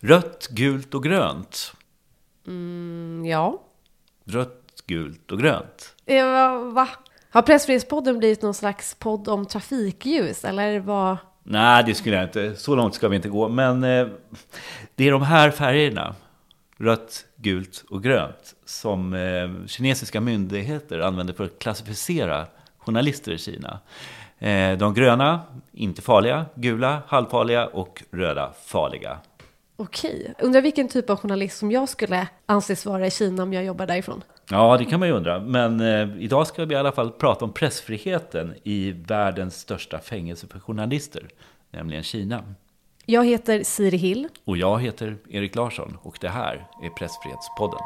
Rött, gult och grönt. Mm, ja. Rött, gult och grönt. Eh, va? Har Pressfrihetspodden blivit någon slags podd om trafikljus? Eller vad? Nej, det skulle jag inte. Så långt ska vi inte gå. Men eh, det är de här färgerna, rött, gult och grönt, som eh, kinesiska myndigheter använder för att klassificera journalister i Kina. Eh, de gröna, inte farliga, gula, halvfarliga och röda, farliga. Okej. Undrar vilken typ av journalist som jag skulle anses vara i Kina om jag jobbar därifrån? Ja, det kan man ju undra. Men eh, idag ska vi i alla fall prata om pressfriheten i världens största fängelse för journalister, nämligen Kina. Jag heter Siri Hill. Och jag heter Erik Larsson och det här är Pressfrihetspodden.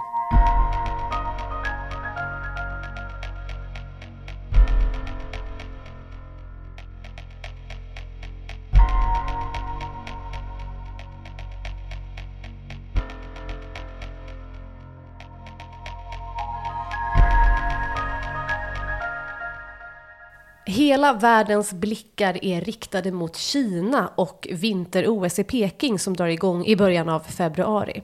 Hela världens blickar är riktade mot Kina och vinter-OS i Peking som drar igång i början av februari.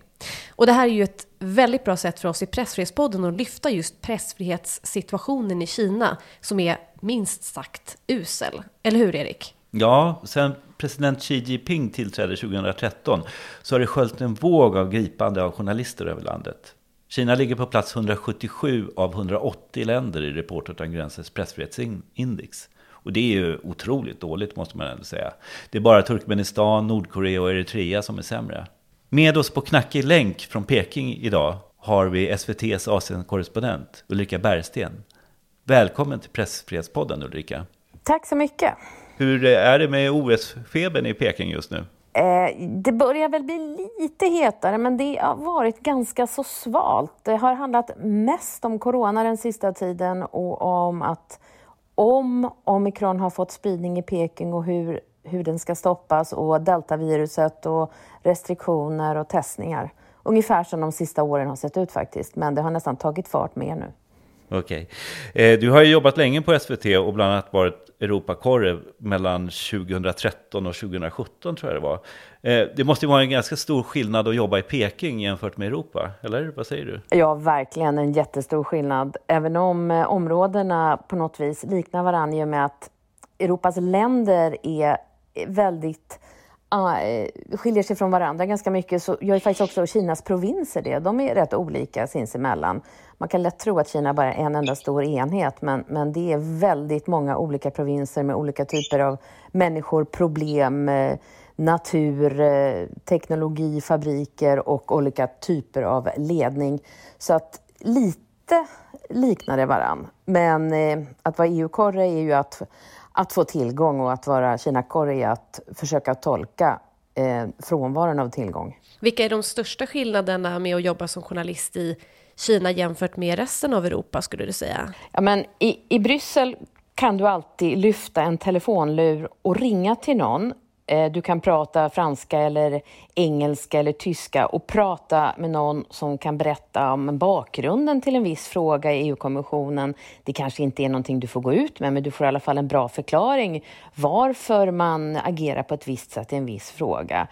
Och det här är ju ett väldigt bra sätt för oss i Pressfrihetspodden att lyfta just pressfrihetssituationen i Kina som är minst sagt usel. Eller hur Erik? Ja, sen president Xi Jinping tillträdde 2013 så har det sköljt en våg av gripande av journalister över landet. Kina ligger på plats 177 av 180 länder i Reporter utan gränsers pressfrihetsindex. Och det är ju otroligt dåligt måste man ändå säga. Det är bara Turkmenistan, Nordkorea och Eritrea som är sämre. Med oss på knackig länk från Peking idag har vi SVTs Asien-korrespondent Ulrika Bergsten. Välkommen till Pressfrihetspodden Ulrika. Tack så mycket. Hur är det med OS-febern i Peking just nu? Eh, det börjar väl bli lite hetare, men det har varit ganska så svalt. Det har handlat mest om corona den sista tiden och om att om omikron har fått spridning i Peking och hur, hur den ska stoppas och deltaviruset och restriktioner och testningar. Ungefär som de sista åren har sett ut faktiskt, men det har nästan tagit fart mer nu. Okej. Okay. Du har ju jobbat länge på SVT och bland annat varit Europakorre mellan 2013 och 2017 tror jag det var. Eh, det måste ju vara en ganska stor skillnad att jobba i Peking jämfört med Europa, eller vad säger du? Ja, verkligen en jättestor skillnad. Även om eh, områdena på något vis liknar varandra i och med att Europas länder är väldigt ah, eh, skiljer sig från varandra ganska mycket så gör ju faktiskt också Kinas provinser det. De är rätt olika sinsemellan. Man kan lätt tro att Kina bara är en enda stor enhet men, men det är väldigt många olika provinser med olika typer av människor, problem, eh, natur, eh, teknologi, fabriker och olika typer av ledning. Så att lite liknar det varann. Men eh, att vara EU-korre är ju att att få tillgång och att vara Kina-korre är att försöka tolka eh, frånvaron av tillgång. Vilka är de största skillnaderna med att jobba som journalist i Kina jämfört med resten av Europa skulle du säga? Ja, men i, i Bryssel kan du alltid lyfta en telefonlur och ringa till någon Eh, du kan prata franska eller engelska eller tyska och prata med någon som kan berätta om bakgrunden till en viss fråga i EU-kommissionen. Det kanske inte är någonting du får gå ut med, men du får i alla fall en bra förklaring varför man agerar på ett visst sätt i en viss fråga.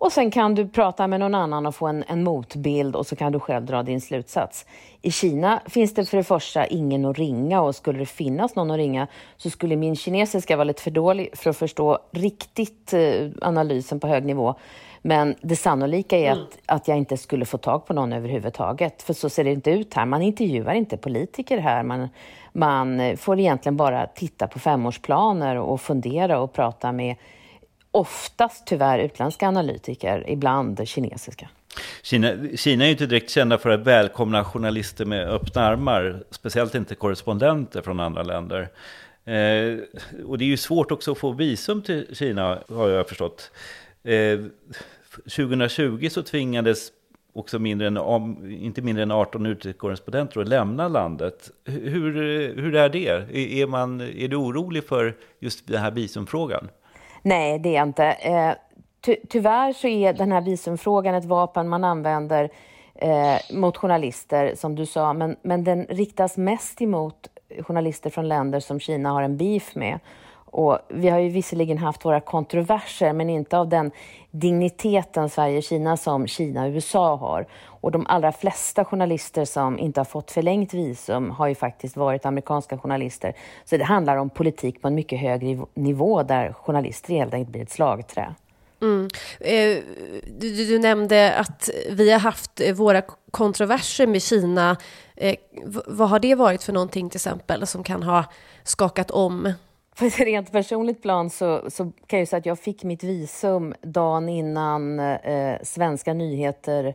Och sen kan du prata med någon annan och få en, en, motbild och så kan du själv dra din slutsats. I Kina finns det för det första ingen att ringa och skulle det finnas någon att ringa så skulle min kinesiska vara lite för dålig för att förstå riktigt eh, analysen på hög nivå. Men det sannolika är mm. att, att jag inte skulle få tag på någon överhuvudtaget. För så ser det inte ut här. Man intervjuar inte politiker här. Man, man får egentligen bara titta på femårsplaner och fundera och prata med oftast tyvärr utländska analytiker, ibland kinesiska. Kina, Kina är ju inte direkt kända för att välkomna journalister med öppna armar, speciellt inte korrespondenter från andra länder. Eh, och det är ju svårt också att få visum till Kina, har jag förstått. Eh, 2020 så tvingades också mindre än, inte mindre än 18 utrikeskorrespondenter att lämna landet. Hur, hur är det? Är, man, är du orolig för just den här visumfrågan? Nej, det är jag inte. Eh, ty tyvärr så är den här visumfrågan ett vapen man använder eh, mot journalister, som du sa, men, men den riktas mest emot journalister från länder som Kina har en beef med. Och vi har ju visserligen haft våra kontroverser, men inte av den digniteten Sverige-Kina som Kina och USA har. Och de allra flesta journalister som inte har fått förlängt visum har ju faktiskt varit amerikanska journalister. Så det handlar om politik på en mycket högre nivå där journalister helt enkelt blir ett slagträ. Mm. Eh, du, du, nämnde att vi har haft våra kontroverser med Kina. Eh, vad har det varit för någonting till exempel som kan ha skakat om? På ett rent personligt plan så, så kan jag säga att jag fick mitt visum dagen innan eh, Svenska nyheter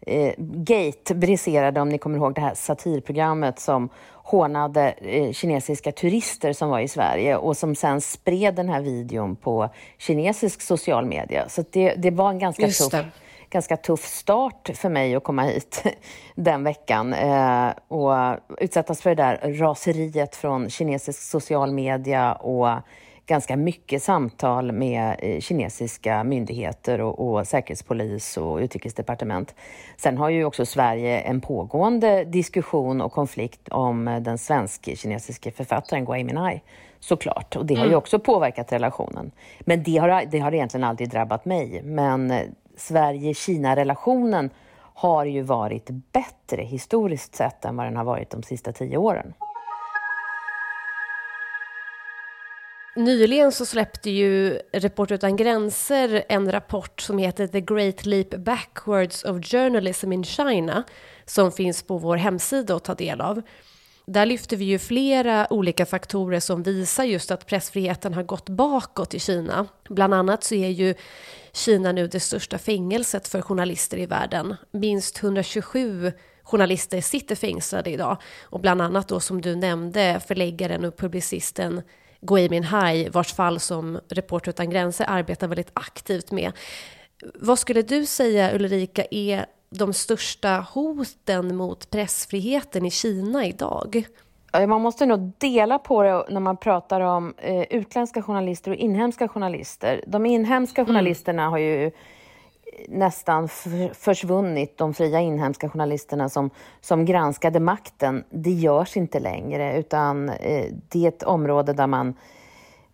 eh, Gate briserade, om ni kommer ihåg det här satirprogrammet som hånade eh, kinesiska turister som var i Sverige och som sen spred den här videon på kinesisk social media. Så det, det var en ganska tuff, ganska tuff start för mig att komma hit den veckan eh, och utsättas för det där raseriet från kinesisk social media och ganska mycket samtal med eh, kinesiska myndigheter och, och säkerhetspolis och utrikesdepartement. Sen har ju också Sverige en pågående diskussion och konflikt om eh, den svensk-kinesiske författaren Gui Minhai såklart. Och det har ju mm. också påverkat relationen. Men det har, det har egentligen aldrig drabbat mig. Men Sverige-Kina-relationen har ju varit bättre historiskt sett än vad den har varit de sista tio åren. Nyligen så släppte ju Reporter utan gränser en rapport som heter The Great Leap Backwards of Journalism in China som finns på vår hemsida att ta del av. Där lyfter vi ju flera olika faktorer som visar just att pressfriheten har gått bakåt i Kina. Bland annat så är ju Kina nu det största fängelset för journalister i världen. Minst 127 journalister sitter fängslade idag och bland annat då som du nämnde förläggaren och publicisten Gui Minhai, vars fall som Reporter utan gränser arbetar väldigt aktivt med. Vad skulle du säga, Ulrika, är de största hoten mot pressfriheten i Kina idag? Man måste nog dela på det när man pratar om eh, utländska journalister och inhemska journalister. De inhemska mm. journalisterna har ju nästan försvunnit, de fria inhemska journalisterna som, som granskade makten. Det görs inte längre, utan eh, det är ett område där man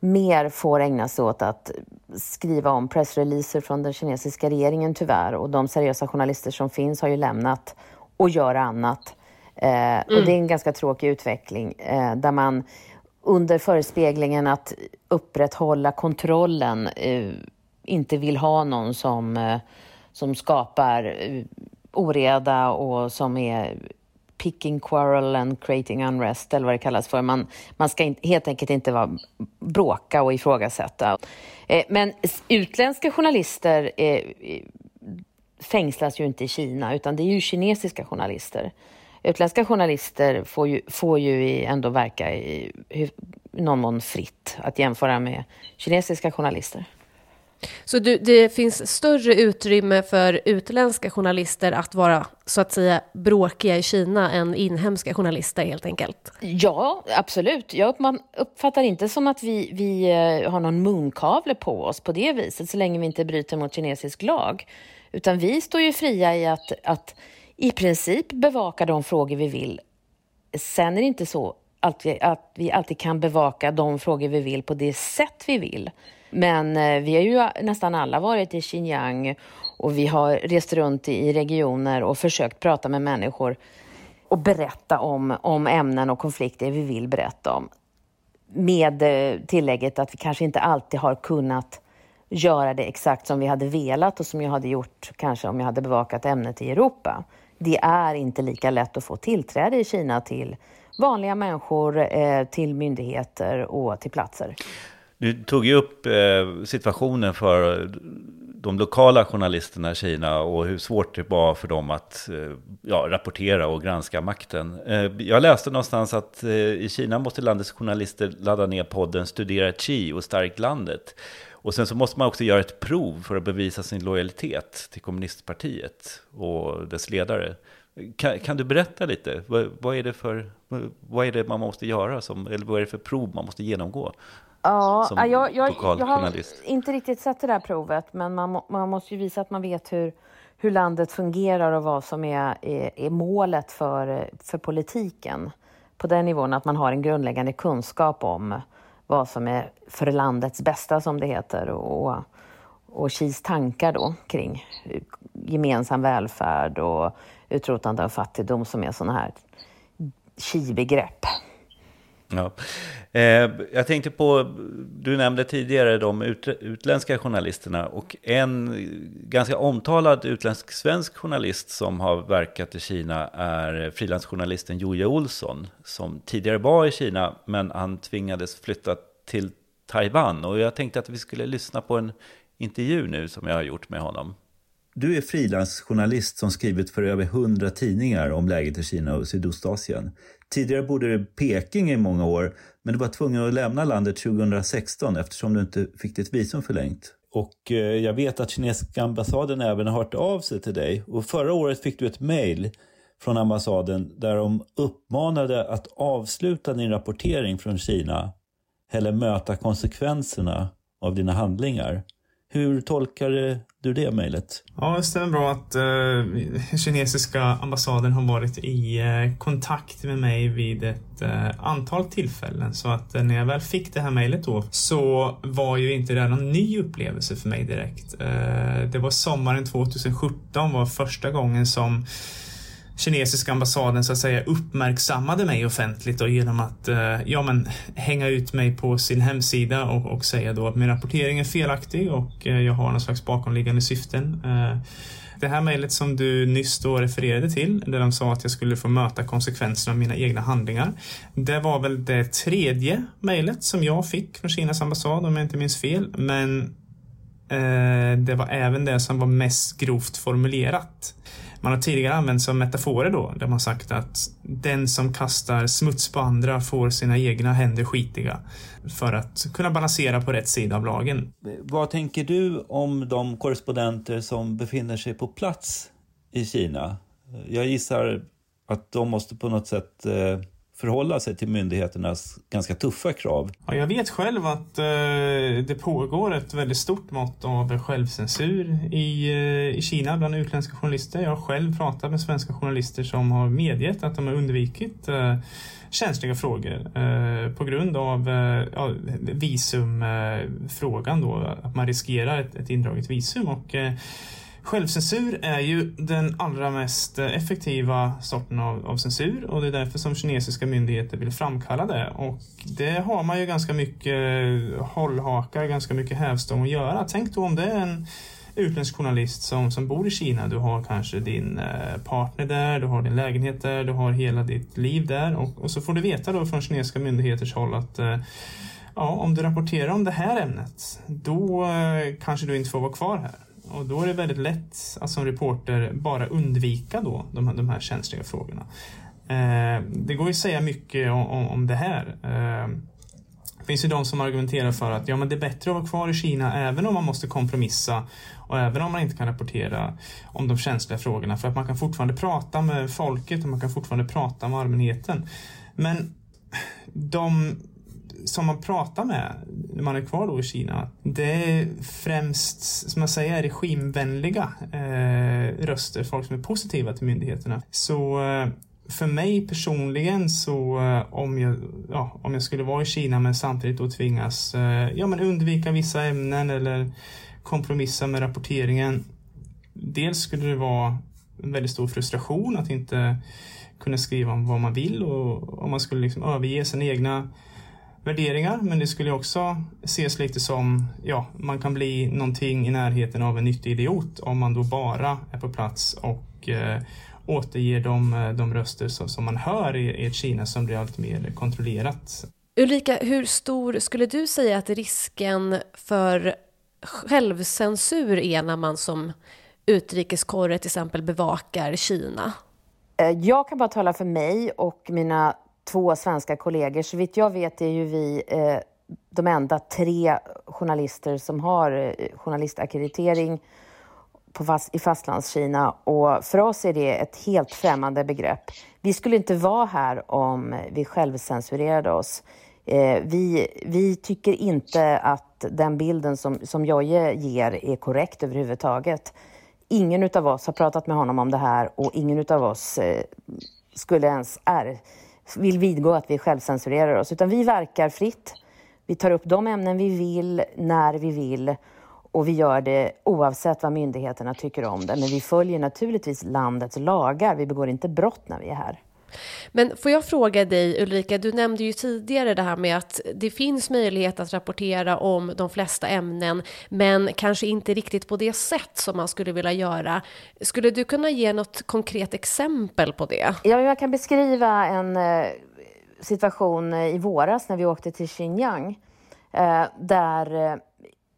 mer får ägna sig åt att skriva om pressreleaser från den kinesiska regeringen tyvärr. Och de seriösa journalister som finns har ju lämnat och gör annat. Eh, mm. Och det är en ganska tråkig utveckling eh, där man under förespeglingen att upprätthålla kontrollen eh, inte vill ha någon som, eh, som skapar eh, oreda och som är picking quarrel and creating unrest eller vad det kallas för. Man, man ska in, helt enkelt inte vara, bråka och ifrågasätta. Eh, men utländska journalister eh, fängslas ju inte i Kina utan det är ju kinesiska journalister. Utländska journalister får ju, får ju ändå verka i, i någon mån fritt att jämföra med kinesiska journalister. Så du, det finns större utrymme för utländska journalister att vara så att säga bråkiga i Kina än inhemska journalister helt enkelt? Ja, absolut. Jag uppfattar inte som att vi, vi eh, har någon munkavle på oss på det viset så länge vi inte bryter mot kinesisk lag. Utan vi står ju fria i att, att i princip bevaka de frågor vi vill. Sen är det inte så att vi, att vi alltid kan bevaka de frågor vi vill på det sätt vi vill. Men eh, vi har ju nästan alla varit i Xinjiang och vi har rest runt i regioner och försökt prata med människor och berätta om, om ämnen och konflikter vi vill berätta om. Med eh, tillägget att vi kanske inte alltid har kunnat göra det exakt som vi hade velat och som jag hade gjort kanske om jag hade bevakat ämnet i Europa. Det är inte lika lätt att få tillträde i Kina till vanliga människor, eh, till myndigheter och till platser. Du tog ju upp eh, situationen för de lokala journalisterna i Kina och hur svårt det var för dem att eh, ja, rapportera och granska makten. Eh, jag läste någonstans att eh, i Kina måste landets journalister ladda ner podden Studera Qi och Stark landet. Och sen så måste man också göra ett prov för att bevisa sin lojalitet till kommunistpartiet och dess ledare. Kan, kan, du berätta lite? Vad, vad, är det för, vad är det man måste göra? Som, eller vad är det för prov man måste genomgå? Ja, som jag, jag, jag har inte riktigt sett det där provet, men man, man måste ju visa att man vet hur, hur landet fungerar och vad som är, är, är, målet för, för politiken på den nivån, att man har en grundläggande kunskap om vad som är för landets bästa som det heter och, och Xis tankar då kring gemensam välfärd och utrotande av fattigdom som är sådana här Xi-begrepp. Ja. Eh, jag tänkte på, du nämnde tidigare de ut, utländska journalisterna och en ganska omtalad utländsk-svensk journalist som har verkat i Kina är frilansjournalisten Joje Olsson som tidigare var i Kina men han tvingades flytta till Taiwan och jag tänkte att vi skulle lyssna på en intervju nu som jag har gjort med honom. Du är frilansjournalist som skrivit för över hundra tidningar om läget i Kina och Sydostasien. Tidigare bodde du i Peking i många år, men du var tvungen att lämna landet 2016 eftersom du inte fick ditt visum förlängt. Och eh, jag vet att kinesiska ambassaden även har hört av sig till dig. Och förra året fick du ett mejl från ambassaden där de uppmanade att avsluta din rapportering från Kina eller möta konsekvenserna av dina handlingar. Hur tolkar du det mejlet? Ja, det stämmer bra att eh, kinesiska ambassaden har varit i eh, kontakt med mig vid ett eh, antal tillfällen. Så att eh, när jag väl fick det här mejlet då så var ju inte det någon ny upplevelse för mig direkt. Eh, det var sommaren 2017 var första gången som kinesiska ambassaden så att säga uppmärksammade mig offentligt och genom att eh, ja, men, hänga ut mig på sin hemsida och, och säga då att min rapportering är felaktig och eh, jag har någon slags bakomliggande syften. Eh, det här mejlet som du nyss då refererade till, där de sa att jag skulle få möta konsekvenserna av mina egna handlingar. Det var väl det tredje mejlet som jag fick från Kinas ambassad om jag inte minns fel. Men eh, det var även det som var mest grovt formulerat. Man har tidigare använt som metaforer då, där man sagt att den som kastar smuts på andra får sina egna händer skitiga för att kunna balansera på rätt sida av lagen. Vad tänker du om de korrespondenter som befinner sig på plats i Kina? Jag gissar att de måste på något sätt eh, förhålla sig till myndigheternas ganska tuffa krav. Ja, jag vet själv att eh, det pågår ett väldigt stort mått av självcensur i, eh, i Kina bland utländska journalister. Jag har själv pratat med svenska journalister som har medgett att de har undvikit eh, känsliga frågor eh, på grund av eh, ja, visumfrågan då, att man riskerar ett, ett indraget visum. Och, eh, Självcensur är ju den allra mest effektiva sorten av, av, censur och det är därför som kinesiska myndigheter vill framkalla det. Och det har man ju ganska mycket hållhakar, ganska mycket hävstång att göra. Tänk då om det är en utländsk journalist som, som bor i Kina. Du har kanske din eh, partner där, du har din lägenhet där, du har hela ditt liv där och, och så får du veta då från kinesiska myndigheters håll att eh, ja, om du rapporterar om det här ämnet, då eh, kanske du inte får vara kvar här. Och då är det väldigt lätt att som reporter bara undvika då de, här, de här känsliga frågorna. Eh, det går ju att säga mycket om, om, om det här. Eh, det finns ju de som argumenterar för att ja, men det är bättre att vara kvar i Kina även om man måste kompromissa och även om man inte kan rapportera om de känsliga frågorna för att man kan fortfarande prata med folket och man kan fortfarande prata med allmänheten. Men de som man pratar med när man är kvar då i Kina, det är främst, som jag säger, regimvänliga eh, röster, folk som är positiva till myndigheterna. Så eh, för mig personligen så eh, om jag, ja, om jag skulle vara i Kina men samtidigt då tvingas eh, ja, men undvika vissa ämnen eller kompromissa med rapporteringen. Dels skulle det vara en väldigt stor frustration att inte kunna skriva om vad man vill och om man skulle liksom överge sina egna värderingar men det skulle också ses lite som, ja, man kan bli någonting i närheten av en nyttig idiot om man då bara är på plats och eh, återger de, eh, de röster som, som man hör i, i ett Kina som blir allt mer kontrollerat. Ulrika, hur stor skulle du säga att risken för självcensur är när man som utrikeskorre till exempel bevakar Kina? Eh, jag kan bara tala för mig och mina två svenska kollegor. Så vitt jag vet är ju vi eh, de enda tre journalister som har eh, journalistackreditering fast, i Fastlandskina och för oss är det ett helt främmande begrepp. Vi skulle inte vara här om vi självcensurerade oss. Eh, vi, vi tycker inte att den bilden som, som Jojje ger är korrekt överhuvudtaget. Ingen av oss har pratat med honom om det här och ingen av oss eh, skulle ens är, vill vidgå att vi självcensurerar oss, utan vi verkar fritt Vi tar upp de ämnen vi vill, när vi vill och vi gör det oavsett vad myndigheterna tycker om det. Men vi följer naturligtvis landets lagar. Vi begår inte brott när vi är här. Men får jag fråga dig Ulrika, du nämnde ju tidigare det här med att det finns möjlighet att rapportera om de flesta ämnen, men kanske inte riktigt på det sätt som man skulle vilja göra. Skulle du kunna ge något konkret exempel på det? Ja, jag kan beskriva en eh, situation eh, i våras när vi åkte till Xinjiang, eh, där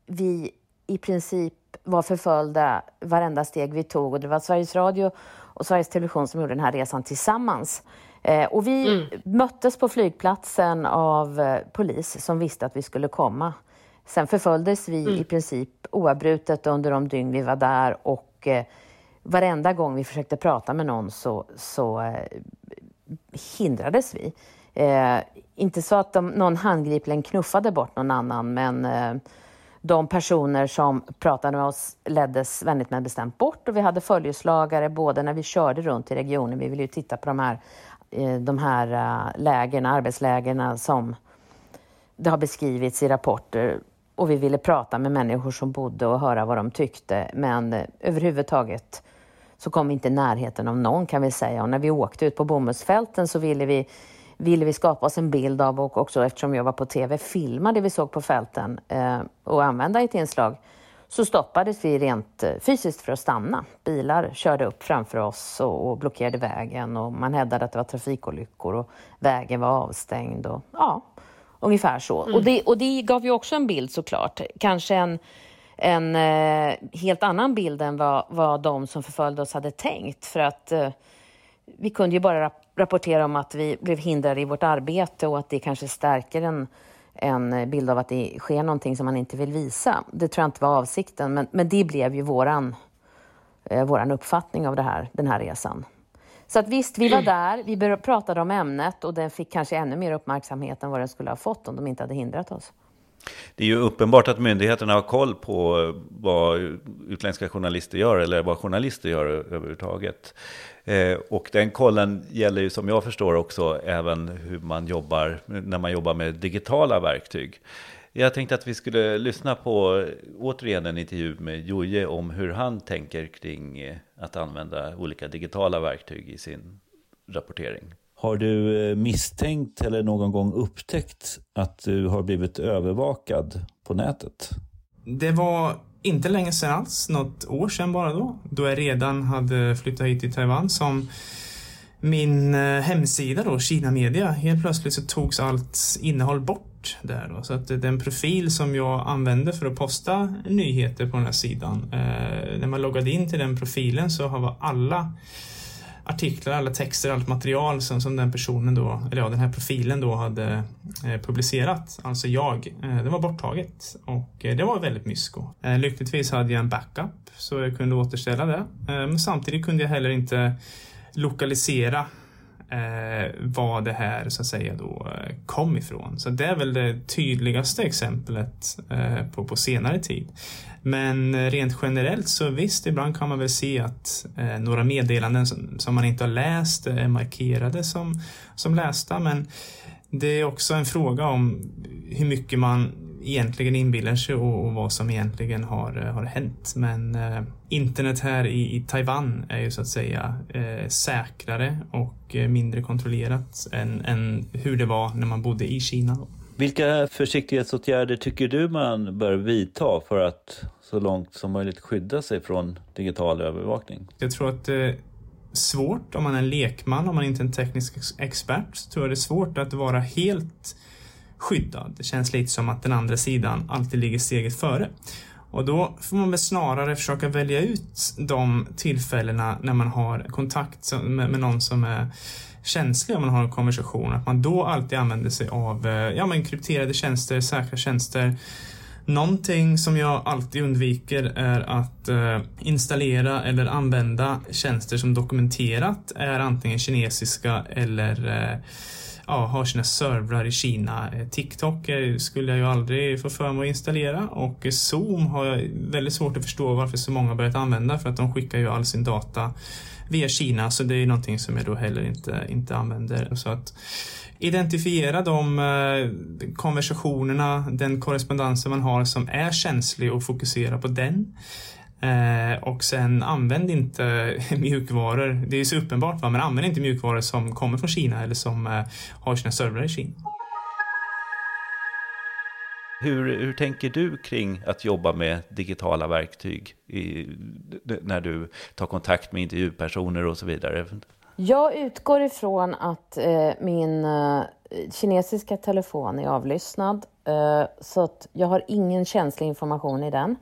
vi i princip var förföljda varenda steg vi tog och det var Sveriges Radio och Sveriges Television som gjorde den här resan tillsammans. Eh, och vi mm. möttes på flygplatsen av eh, polis som visste att vi skulle komma. Sen förföljdes vi mm. i princip oavbrutet under de dygn vi var där och eh, varenda gång vi försökte prata med någon så, så eh, hindrades vi. Eh, inte så att de, någon handgripligen knuffade bort någon annan men eh, de personer som pratade med oss leddes vänligt men bestämt bort. Och vi hade följeslagare både när vi körde runt i regionen, vi ville ju titta på de här, eh, de här eh, lägerna, arbetslägerna arbetslägena som det har beskrivits i rapporter. Och vi ville prata med människor som bodde och höra vad de tyckte. Men eh, överhuvudtaget så kom vi inte i närheten av någon kan vi säga. Och när vi åkte ut på bomullsfälten så ville vi ville vi skapa oss en bild av och också eftersom jag var på tv filma det vi såg på fälten eh, och använda i ett inslag så stoppades vi rent eh, fysiskt för att stanna. Bilar körde upp framför oss och, och blockerade vägen och man hävdade att det var trafikolyckor och vägen var avstängd och ja, ungefär så. Mm. Och, det, och det gav ju också en bild såklart, kanske en en eh, helt annan bild än vad, vad de som förföljde oss hade tänkt. För att eh, vi kunde ju bara rapportera om att vi blev hindrade i vårt arbete och att det kanske stärker en, en bild av att det sker någonting som man inte vill visa. Det tror jag inte var avsikten, men, men det blev ju våran, eh, våran uppfattning av det här, den här resan. Så att visst, vi var där, vi pratade om ämnet och den fick kanske ännu mer uppmärksamhet än vad den skulle ha fått om de inte hade hindrat oss. Det är ju uppenbart att myndigheterna har koll på vad utländska journalister gör eller vad journalister gör överhuvudtaget. Eh, och den kollen gäller ju som jag förstår också även hur man jobbar när man jobbar med digitala verktyg. Jag tänkte att vi skulle lyssna på återigen en intervju med Joje om hur han tänker kring eh, att använda olika digitala verktyg i sin rapportering. Har du eh, misstänkt eller någon gång upptäckt att du har blivit övervakad på nätet? Det var inte länge sedan alls, något år sedan bara då, då jag redan hade flyttat hit till Taiwan som min eh, hemsida då, Kina Media, helt plötsligt så togs allt innehåll bort där då. Så att eh, den profil som jag använde för att posta nyheter på den här sidan, eh, när man loggade in till den profilen så var alla artiklar, alla texter, allt material som, som den personen då, eller ja, den här profilen då hade eh, publicerat, alltså jag, eh, det var borttaget. Och eh, det var väldigt mysko. Eh, lyckligtvis hade jag en backup så jag kunde återställa det, eh, men samtidigt kunde jag heller inte lokalisera eh, vad det här så att säga då eh, kom ifrån. Så det är väl det tydligaste exemplet eh, på, på senare tid. Men eh, rent generellt så visst, ibland kan man väl se att eh, några meddelanden som, som, man inte har läst är markerade som, som lästa. Men det är också en fråga om hur mycket man egentligen inbillar sig och, och vad som egentligen har, eh, har hänt. Men eh, internet här i, i, Taiwan är ju så att säga eh, säkrare och eh, mindre kontrollerat än, än, hur det var när man bodde i Kina. Då. Vilka försiktighetsåtgärder tycker du man bör vidta för att så långt som möjligt skydda sig från digital övervakning? Jag tror att det är svårt om man är en lekman, om man inte är en teknisk expert, så tror jag det är svårt att vara helt skyddad. Det känns lite som att den andra sidan alltid ligger steget före. Och då får man väl snarare försöka välja ut de tillfällena när man har kontakt med, någon som är känslig om man har en konversation. Att man då alltid använder sig av eh, ja, men krypterade tjänster, säkra tjänster. Någonting som jag alltid undviker är att eh, installera eller använda tjänster som dokumenterat är antingen kinesiska eller eh, ja, har sina servrar i Kina. Eh, TikTok eh, skulle jag ju aldrig få för mig att installera och eh, Zoom har jag väldigt svårt att förstå varför så många börjat använda för att de skickar ju all sin data via Kina så det är ju någonting som jag då heller inte, inte använder. Så att identifiera de konversationerna, den korrespondensen man har som är känslig och fokusera på den. Eh, och sen använd inte mjukvaror. Det är så uppenbart, va? men använd inte mjukvaror som kommer från Kina eller som eh, har sina servrar i Kina. Hur, hur tänker du kring att jobba med digitala verktyg i, när du tar kontakt med intervjupersoner och så vidare? Jag utgår ifrån att eh, min eh, kinesiska telefon är avlyssnad eh, så att jag har ingen känslig information i den.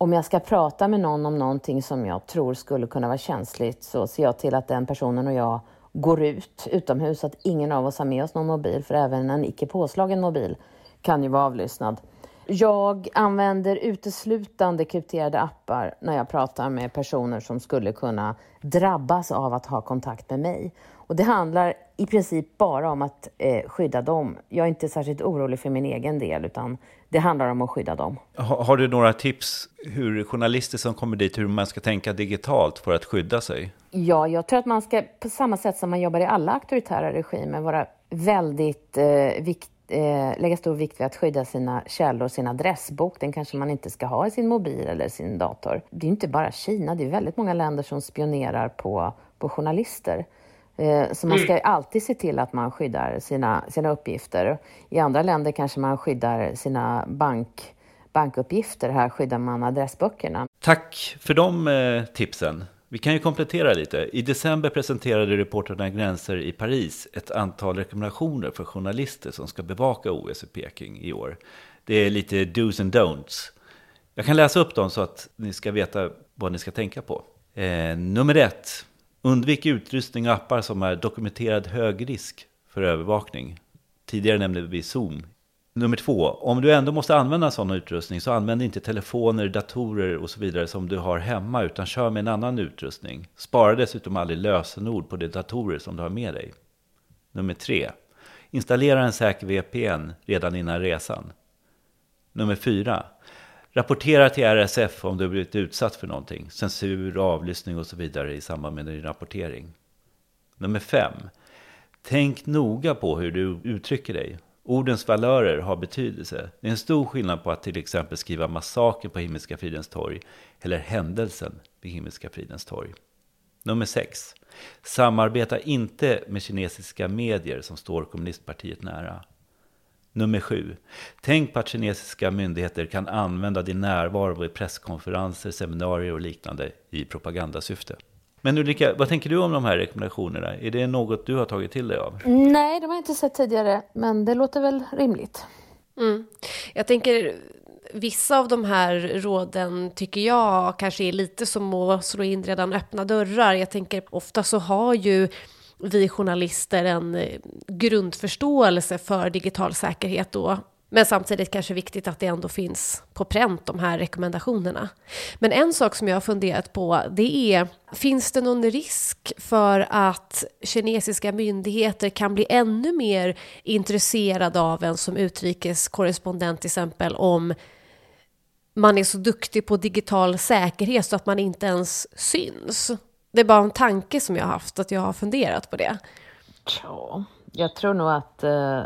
Om jag ska prata med någon om någonting som jag tror skulle kunna vara känsligt så ser jag till att den personen och jag går ut utomhus så att ingen av oss har med oss någon mobil för även en icke påslagen mobil kan ju vara avlyssnad. Jag använder uteslutande krypterade appar när jag pratar med personer som skulle kunna drabbas av att ha kontakt med mig. Och det handlar i princip bara om att eh, skydda dem. Jag är inte särskilt orolig för min egen del, utan det handlar om att skydda dem. Har, har du några tips hur journalister som kommer dit, hur man ska tänka digitalt för att skydda sig? Ja, jag tror att man ska, på samma sätt som man jobbar i alla auktoritära regimer, vara väldigt eh, viktig eh, lägga stor vikt vid att skydda sina källor, sin adressbok. Den kanske man inte ska ha i sin mobil eller sin dator. Det är inte bara Kina, det är väldigt många länder som spionerar på, på journalister. Eh, så man ska mm. alltid se till att man skyddar sina, sina uppgifter. I andra länder kanske man skyddar sina bank, bankuppgifter. Här skyddar man adressböckerna. Tack för de eh, tipsen. Vi kan ju komplettera lite. I december presenterade Reportrarna Gränser i Paris ett antal rekommendationer för journalister som ska bevaka OS i Peking i år. Det är lite dos and don'ts. Jag kan läsa upp dem så att ni ska veta vad ni ska tänka på. Eh, nummer ett. Undvik utrustning och appar som är dokumenterad hög risk för övervakning. Tidigare nämnde vi Zoom Nummer två, om du ändå måste använda sådan utrustning så använd inte telefoner, datorer och så vidare som du har hemma utan kör med en annan utrustning. Spara dessutom aldrig lösenord på de datorer som du har med dig. Nummer tre, installera en säker VPN redan innan resan. Nummer fyra, rapportera till RSF om du blivit utsatt för någonting, censur, avlyssning och så vidare i samband med din rapportering. Nummer fem, tänk noga på hur du uttrycker dig Ordens valörer har betydelse. Det är en stor skillnad på att till exempel skriva massaker på Himmelska fridens torg eller händelsen vid Himmelska fridens torg. Nummer 6. Samarbeta inte med kinesiska medier som står kommunistpartiet nära. Nummer 7. Tänk på att kinesiska myndigheter kan använda din närvaro vid presskonferenser, seminarier och liknande i propagandasyfte. Men Ulrika, vad tänker du om de här rekommendationerna? Är det något du har tagit till dig av? Nej, de har jag inte sett tidigare, men det låter väl rimligt. Mm. Jag tänker, vissa av de här råden tycker jag kanske är lite som att slå in redan öppna dörrar. Jag tänker, ofta så har ju vi journalister en eh, grundförståelse för digital säkerhet då men samtidigt kanske viktigt att det ändå finns på pränt de här rekommendationerna. Men en sak som jag har funderat på det är, finns det någon risk för att kinesiska myndigheter kan bli ännu mer intresserade av en som utrikeskorrespondent till exempel om man är så duktig på digital säkerhet så att man inte ens syns? Det är bara en tanke som jag har haft, att jag har funderat på det. Ja, jag tror nog att uh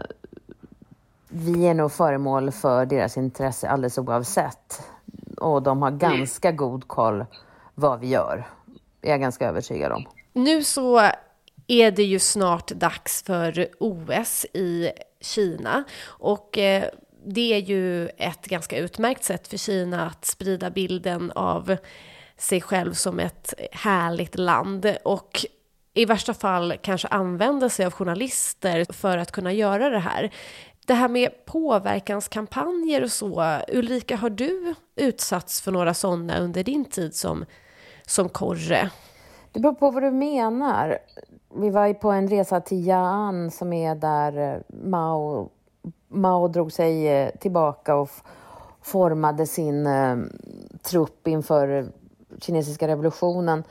vi är nog föremål för deras intresse alldeles oavsett. Och de har ganska mm. god koll vad vi gör. är jag ganska övertygad om. Nu så är det ju snart dags för OS i Kina. Och eh, det är ju ett ganska utmärkt sätt för Kina att sprida bilden av sig själv som ett härligt land. Och i värsta fall kanske använda sig av journalister för att kunna göra det här det här med påverkanskampanjer och så. Ulrika, har du utsatts för några sådana under din tid som, som korre? Det beror på vad du menar. Vi var på en resa till Yan som är där eh, Mao, Mao drog sig eh, tillbaka och formade sin eh, trupp inför kinesiska revolutionen.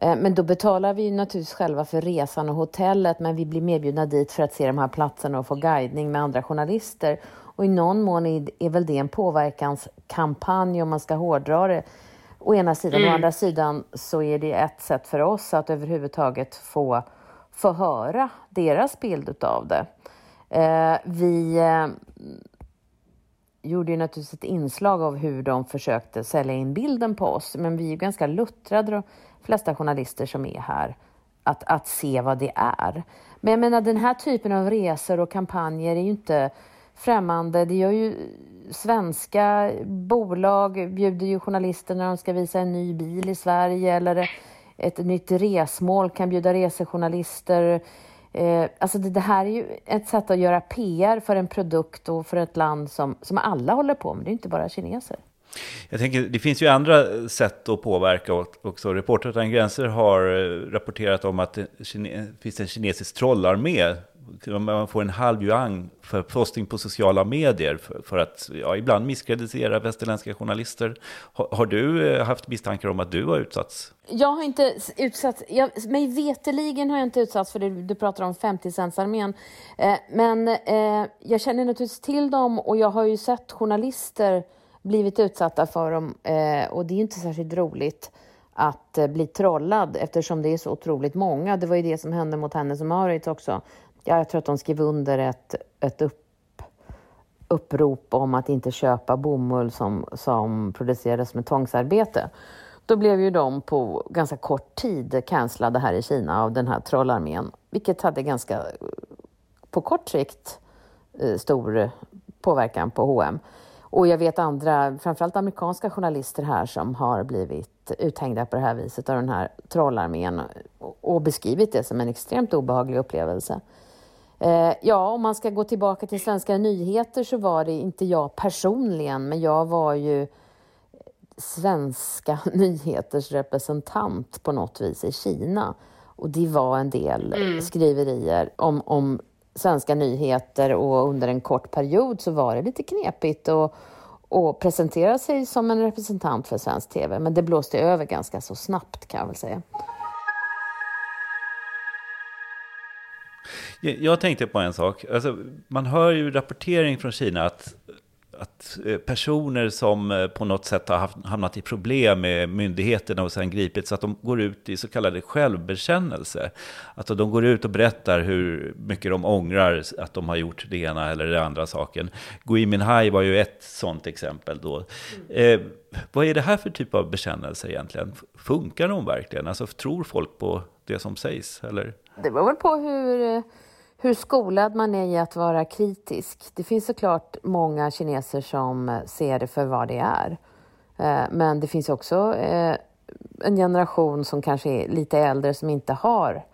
Eh, men då betalar vi naturligtvis själva för resan och hotellet men vi blir medbjudna dit för att se de här platserna och få guidning med andra journalister. Och i någon mån är väl det en påverkanskampanj om man ska hårdra det. Å ena sidan, mm. å andra sidan så är det ett sätt för oss att överhuvudtaget få, få höra deras bild utav det. Eh, vi eh, gjorde ju naturligtvis ett inslag av hur de försökte sälja in bilden på oss, men vi är ju ganska luttrade, de flesta journalister som är här, att, att se vad det är. Men jag menar, den här typen av resor och kampanjer är ju inte främmande. Det gör ju svenska bolag, bjuder ju journalister när de ska visa en ny bil i Sverige eller ett nytt resmål kan bjuda resejournalister. Eh, alltså det, det, här är ju ett sätt att göra PR för en produkt och för ett land som, som alla håller på med, det är inte bara kineser. Jag tänker, det finns ju andra sätt att påverka också. Reportrar utan gränser har eh, rapporterat om att det finns en kinesisk trollarmé man får en halv yuan för posting på sociala medier för, för att ja, ibland misskreditera västerländska journalister. Har, har, du eh, haft misstankar om att du har utsatts? Jag har inte utsatts, jag, mig veteligen har jag inte utsatts för det du pratar om 50-centsarmén. Eh, men eh, jag känner naturligtvis till dem och jag har ju sett journalister blivit utsatta för dem eh, och det är inte särskilt roligt att eh, bli trollad eftersom det är så otroligt många. Det var ju det som hände mot Hennes och Mauritz också ja, jag tror att de skrev under ett, ett upp, upprop om att inte köpa bomull som, som producerades med tvångsarbete. Då blev ju de på ganska kort tid cancellade här i Kina av den här trollarmén, vilket hade ganska på kort sikt eh, stor påverkan på H&M. Och jag vet andra, framförallt amerikanska journalister här som har blivit uthängda på det här viset av den här trollarmén och beskrivit det som en extremt obehaglig upplevelse. Eh, ja, om man ska gå tillbaka till svenska nyheter så var det inte jag personligen, men jag var ju svenska nyheters representant på något vis i Kina. Och det var en del mm. skriverier om, om svenska nyheter och under en kort period så var det lite knepigt att och presentera sig som en representant för svensk TV. Men det blåste över ganska så snabbt kan jag väl säga. Jag tänkte på en sak. Alltså, man hör ju rapportering från Kina att, att eh, personer som eh, på något sätt har hamnat i problem med myndigheterna och sen gripits, att de går ut i så kallade självbekännelse. Alltså de går ut och berättar hur mycket de ångrar att de har gjort det ena eller det andra saken. Gui Minhai var ju ett sådant exempel då. Eh, vad är det här för typ av bekännelse egentligen? Funkar de verkligen? Alltså tror folk på det som sägs? Eller? Det beror väl på hur eh, hur skolad man är i att vara kritisk. Det finns såklart många kineser som eh, ser det för vad det är. Eh, men det finns också eh, en generation som kanske är lite äldre som inte har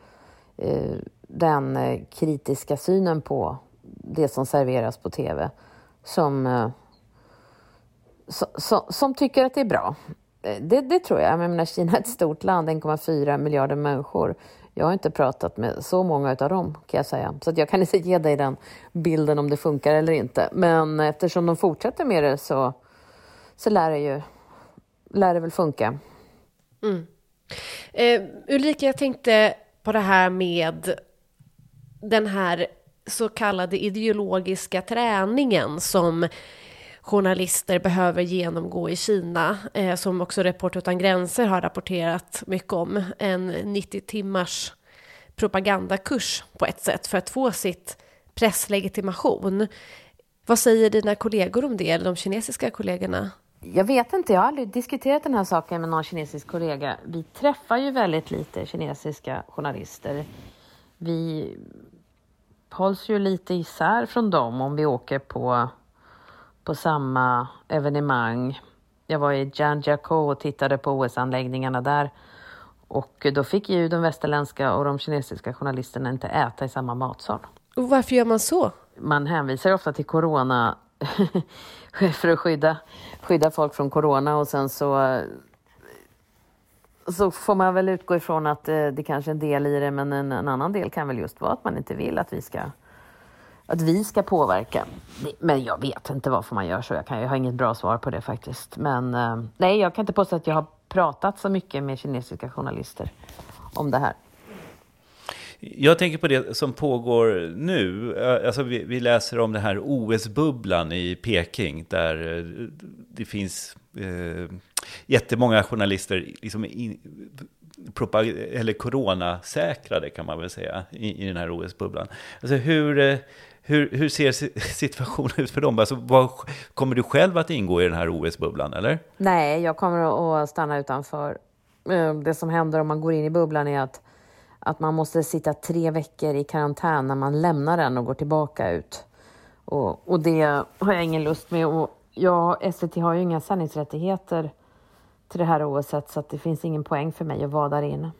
den kritiska synen på det som serveras på tv. Som, som, som tycker att det är bra. Det, det tror jag. jag menar, Kina är ett stort land, 1,4 miljarder människor. Jag har inte pratat med så många av dem kan jag säga. Så jag kan inte ge dig den bilden om det funkar eller inte. Men eftersom de fortsätter med det så, så lär, det ju, lär det väl funka. Mm. Eh, Ulrika, jag tänkte på det här med den här så kallade ideologiska träningen som journalister behöver genomgå i Kina, eh, som också Report utan gränser har rapporterat mycket om. En 90 timmars propagandakurs på ett sätt för att få sitt presslegitimation. Vad säger dina kollegor om det, eller de kinesiska kollegorna? Jag vet inte, jag har aldrig diskuterat den här saken med någon kinesisk kollega. Vi träffar ju väldigt lite kinesiska journalister. Vi hålls ju lite isär från dem om vi åker på på samma evenemang. Jag var i Jiangjakou och tittade på OS-anläggningarna där. Och då fick ju de västerländska och de kinesiska journalisterna inte äta i samma matsal. Och varför gör man så? Man hänvisar ofta till corona för att skydda, skydda folk från corona och sen så så får man väl utgå ifrån att det, det kanske är en del i det, men en, en, annan del kan väl just vara att man inte vill att vi ska att vi ska påverka. Men jag vet inte varför man gör så. Jag, kan, jag har inget bra svar på det faktiskt. Men eh, nej, jag kan inte påstå att jag har pratat så mycket med kinesiska journalister om det här. Jag tänker på det som pågår nu. Eh, alltså vi, vi läser om den här OS-bubblan i Peking där eh, det finns eh, jättemånga journalister liksom in, eller coronasäkrade kan man väl säga i, i den här OS-bubblan. Alltså hur, eh, hur, hur ser situationen ut för dem? Alltså, vad, kommer du själv att ingå i den här OS-bubblan eller? Nej, jag kommer att stanna utanför. Eh, det som händer om man går in i bubblan är att, att man måste sitta tre veckor i karantän när man lämnar den och går tillbaka ut. Och, och det har jag ingen lust med. Och jag, SVT har ju inga sändningsrättigheter till det här OSet så att det finns ingen poäng för mig att vara där inne.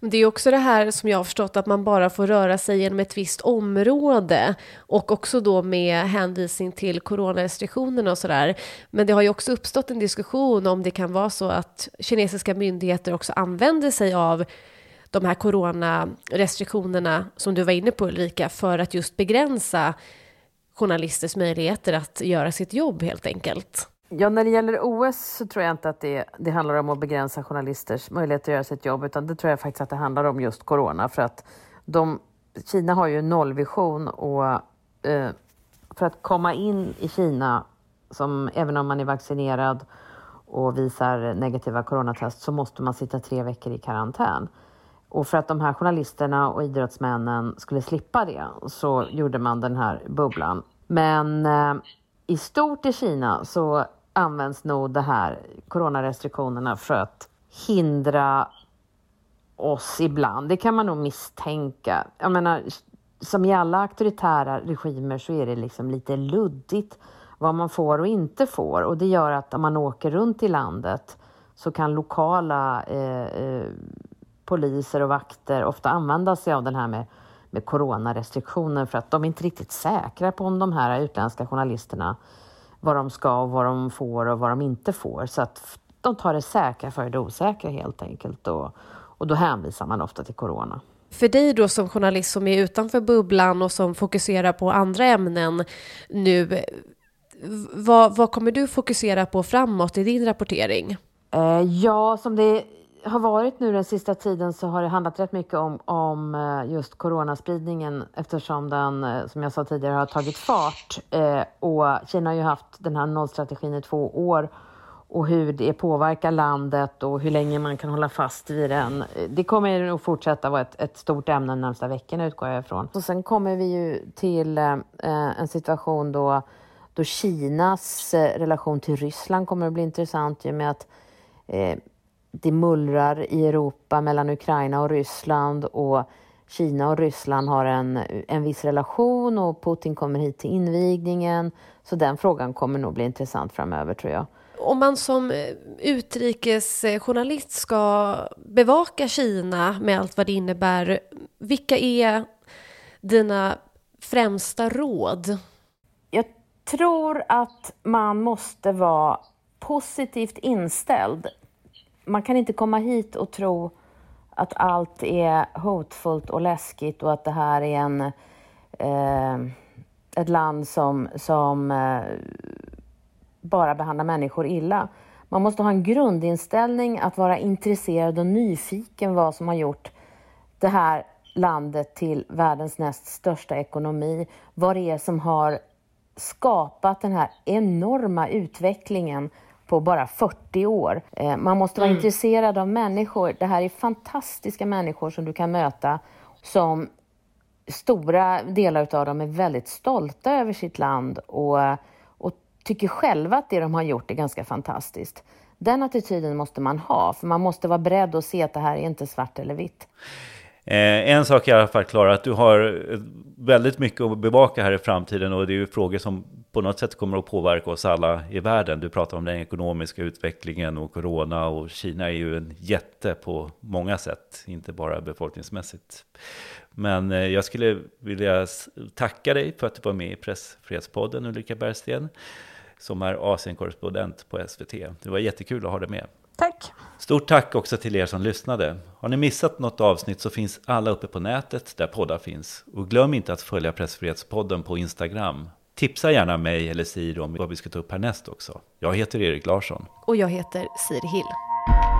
Det är också det här som jag har förstått att man bara får röra sig genom ett visst område och också då med hänvisning till coronarestriktionerna och sådär. Men det har ju också uppstått en diskussion om det kan vara så att kinesiska myndigheter också använder sig av de här coronarestriktionerna som du var inne på Ulrika för att just begränsa journalisters möjligheter att göra sitt jobb helt enkelt. Ja, när det gäller OS så tror jag inte att det, det handlar om att begränsa journalisters möjligheter att göra sitt jobb, utan det tror jag faktiskt att det handlar om just corona. För att de, Kina har ju nollvision och eh, för att komma in i Kina, som, även om man är vaccinerad och visar negativa coronatest, så måste man sitta tre veckor i karantän. Och för att de här journalisterna och idrottsmännen skulle slippa det så gjorde man den här bubblan. Men eh, i stort i Kina så används nog det här coronarestriktionerna för att hindra oss ibland. Det kan man nog misstänka. Jag menar, som i alla auktoritära regimer så är det liksom lite luddigt vad man får och inte får. Och det gör att om man åker runt i landet så kan lokala eh, eh, poliser och vakter ofta använda sig av den här med, med coronarestriktioner för att de är inte riktigt säkra på om de här utländska journalisterna vad de ska och vad de får och vad de inte får. Så att de tar det säkra för det osäkra helt enkelt och, och då hänvisar man ofta till corona. För dig då som journalist som är utanför bubblan och som fokuserar på andra ämnen nu, vad, vad kommer du fokusera på framåt i din rapportering? Eh, ja, som det har varit nu den sista tiden så har det handlat rätt mycket om, om eh, just coronaspridningen eftersom den, eh, som jag sa tidigare, har tagit fart. Eh, och Kina har ju haft den här nollstrategin i två år och hur det påverkar landet och hur länge man kan hålla fast vid den. Eh, det kommer att fortsätta vara ett, ett stort ämne de närmsta veckorna utgår jag ifrån. Och sen kommer vi ju till eh, en situation då, då Kinas relation till Ryssland kommer att bli intressant i och med att eh, det mullrar i Europa mellan Ukraina och Ryssland och Kina och Ryssland har en, en viss relation och Putin kommer hit till invigningen. Så den frågan kommer nog bli intressant framöver tror jag. Om man som utrikesjournalist ska bevaka Kina med allt vad det innebär, vilka är dina främsta råd? Jag tror att man måste vara positivt inställd man kan inte komma hit och tro att allt är hotfullt och läskigt och att det här är en, eh, ett land som, som eh, bara behandlar människor illa. Man måste ha en grundinställning att vara intresserad och nyfiken vad som har gjort det här landet till världens näst största ekonomi. Vad det är som har skapat den här enorma utvecklingen på bara 40 år. Eh, man måste vara mm. intresserad av människor. Det här är fantastiska människor som du kan möta som stora delar av dem är väldigt stolta över sitt land och, och tycker själva att det de har gjort är ganska fantastiskt. Den attityden måste man ha, för man måste vara beredd att se att det här är inte svart eller vitt. Eh, en sak är i alla fall klar, att du har eh, väldigt mycket att bevaka här i framtiden och det är ju frågor som på något sätt kommer att påverka oss alla i världen. Du pratar om den ekonomiska utvecklingen och corona och Kina är ju en jätte på många sätt, inte bara befolkningsmässigt. Men eh, jag skulle vilja tacka dig för att du var med i Pressfredspodden Ulrika Bergsten som är Asienkorrespondent på SVT. Det var jättekul att ha dig med. Tack! Stort tack också till er som lyssnade. Har ni missat något avsnitt så finns alla uppe på nätet där poddar finns. Och glöm inte att följa Pressfrihetspodden på Instagram. Tipsa gärna mig eller Siri om vad vi ska ta upp härnäst också. Jag heter Erik Larsson. Och jag heter Siri Hill.